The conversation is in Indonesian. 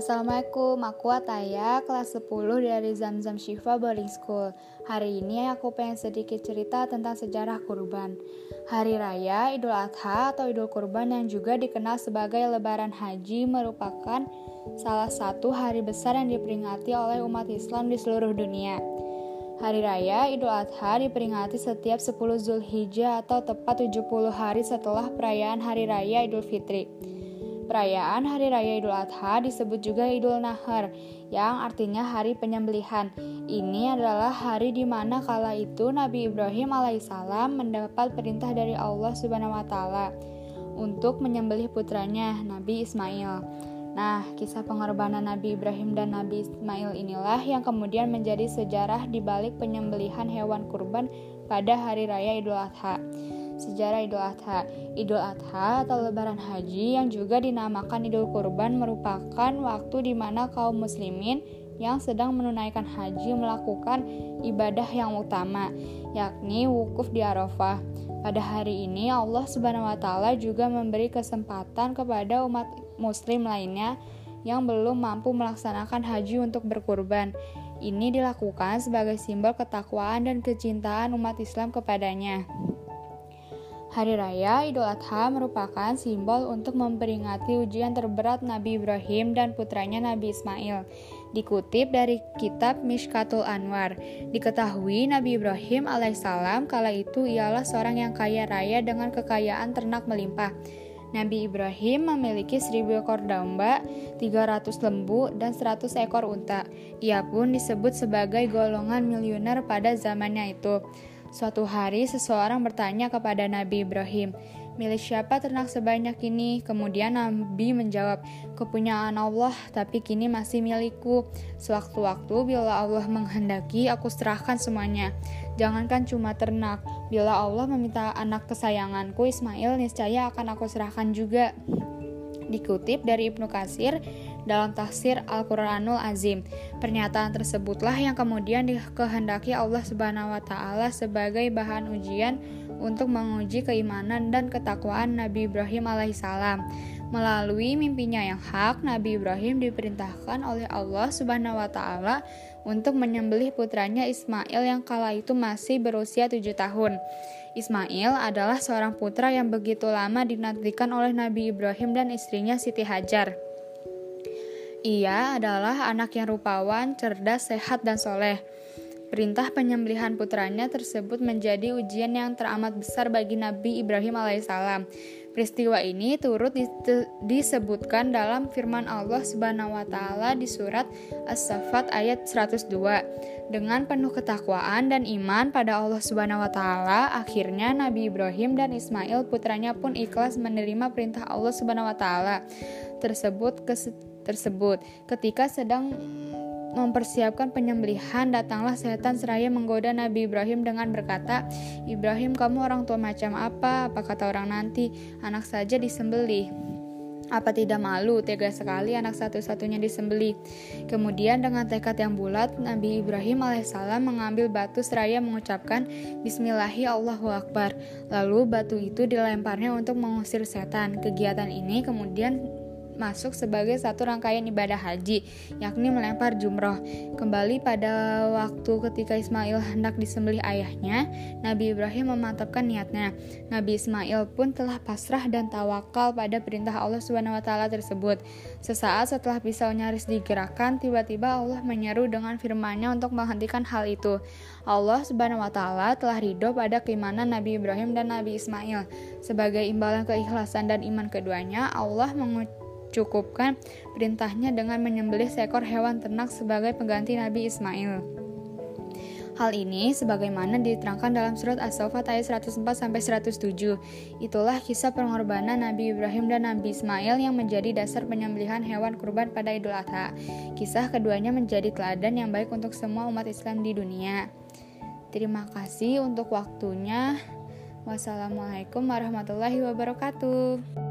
Assalamualaikum, aku Ataya, kelas 10 dari Zamzam Shifa Boarding School. Hari ini aku pengen sedikit cerita tentang sejarah kurban. Hari Raya Idul Adha atau Idul Kurban yang juga dikenal sebagai Lebaran Haji merupakan salah satu hari besar yang diperingati oleh umat Islam di seluruh dunia. Hari Raya Idul Adha diperingati setiap 10 Zulhijjah atau tepat 70 hari setelah perayaan Hari Raya Idul Fitri. Perayaan Hari Raya Idul Adha disebut juga Idul Nahar, yang artinya hari penyembelihan. Ini adalah hari di mana kala itu Nabi Ibrahim alaihissalam mendapat perintah dari Allah Subhanahu wa taala untuk menyembelih putranya Nabi Ismail. Nah, kisah pengorbanan Nabi Ibrahim dan Nabi Ismail inilah yang kemudian menjadi sejarah di balik penyembelihan hewan kurban pada hari raya Idul Adha sejarah Idul Adha. Idul Adha atau Lebaran Haji yang juga dinamakan Idul Kurban merupakan waktu di mana kaum muslimin yang sedang menunaikan haji melakukan ibadah yang utama, yakni wukuf di Arafah. Pada hari ini Allah Subhanahu wa taala juga memberi kesempatan kepada umat muslim lainnya yang belum mampu melaksanakan haji untuk berkurban. Ini dilakukan sebagai simbol ketakwaan dan kecintaan umat Islam kepadanya. Hari Raya Idul Adha merupakan simbol untuk memperingati ujian terberat Nabi Ibrahim dan putranya Nabi Ismail. Dikutip dari kitab Mishkatul Anwar, diketahui Nabi Ibrahim alaihissalam kala itu ialah seorang yang kaya raya dengan kekayaan ternak melimpah. Nabi Ibrahim memiliki 1000 ekor domba, 300 lembu, dan 100 ekor unta. Ia pun disebut sebagai golongan miliuner pada zamannya itu. Suatu hari seseorang bertanya kepada Nabi Ibrahim, milik siapa ternak sebanyak ini? Kemudian Nabi menjawab, kepunyaan Allah, tapi kini masih milikku. Sewaktu-waktu bila Allah menghendaki, aku serahkan semuanya. Jangankan cuma ternak, bila Allah meminta anak kesayanganku Ismail, niscaya akan aku serahkan juga. Dikutip dari Ibnu Kasir, dalam tafsir Al-Quranul Azim. Pernyataan tersebutlah yang kemudian dikehendaki Allah Subhanahu wa taala sebagai bahan ujian untuk menguji keimanan dan ketakwaan Nabi Ibrahim alaihissalam. Melalui mimpinya yang hak, Nabi Ibrahim diperintahkan oleh Allah Subhanahu wa taala untuk menyembelih putranya Ismail yang kala itu masih berusia tujuh tahun. Ismail adalah seorang putra yang begitu lama dinantikan oleh Nabi Ibrahim dan istrinya Siti Hajar. Ia adalah anak yang rupawan, cerdas, sehat, dan soleh. Perintah penyembelihan putranya tersebut menjadi ujian yang teramat besar bagi Nabi Ibrahim alaihissalam. Peristiwa ini turut disebutkan dalam firman Allah Subhanahu wa taala di surat As-Saffat ayat 102. Dengan penuh ketakwaan dan iman pada Allah Subhanahu wa taala, akhirnya Nabi Ibrahim dan Ismail putranya pun ikhlas menerima perintah Allah Subhanahu wa taala tersebut tersebut. Ketika sedang mempersiapkan penyembelihan, datanglah setan seraya menggoda Nabi Ibrahim dengan berkata, Ibrahim kamu orang tua macam apa? Apa kata orang nanti? Anak saja disembelih. Apa tidak malu, tega sekali anak satu-satunya disembeli. Kemudian dengan tekad yang bulat, Nabi Ibrahim alaihissalam mengambil batu seraya mengucapkan Bismillahi Allahu Akbar. Lalu batu itu dilemparnya untuk mengusir setan. Kegiatan ini kemudian masuk sebagai satu rangkaian ibadah haji, yakni melempar jumroh. Kembali pada waktu ketika Ismail hendak disembelih ayahnya, Nabi Ibrahim memantapkan niatnya. Nabi Ismail pun telah pasrah dan tawakal pada perintah Allah Subhanahu wa taala tersebut. Sesaat setelah pisau nyaris digerakkan, tiba-tiba Allah menyeru dengan firman-Nya untuk menghentikan hal itu. Allah Subhanahu wa taala telah ridho pada keimanan Nabi Ibrahim dan Nabi Ismail. Sebagai imbalan keikhlasan dan iman keduanya, Allah mengucapkan cukupkan perintahnya dengan menyembelih seekor hewan ternak sebagai pengganti Nabi Ismail. Hal ini sebagaimana diterangkan dalam surat As-Saffat ayat 104 sampai 107. Itulah kisah pengorbanan Nabi Ibrahim dan Nabi Ismail yang menjadi dasar penyembelihan hewan kurban pada Idul Adha. Kisah keduanya menjadi teladan yang baik untuk semua umat Islam di dunia. Terima kasih untuk waktunya. Wassalamualaikum warahmatullahi wabarakatuh.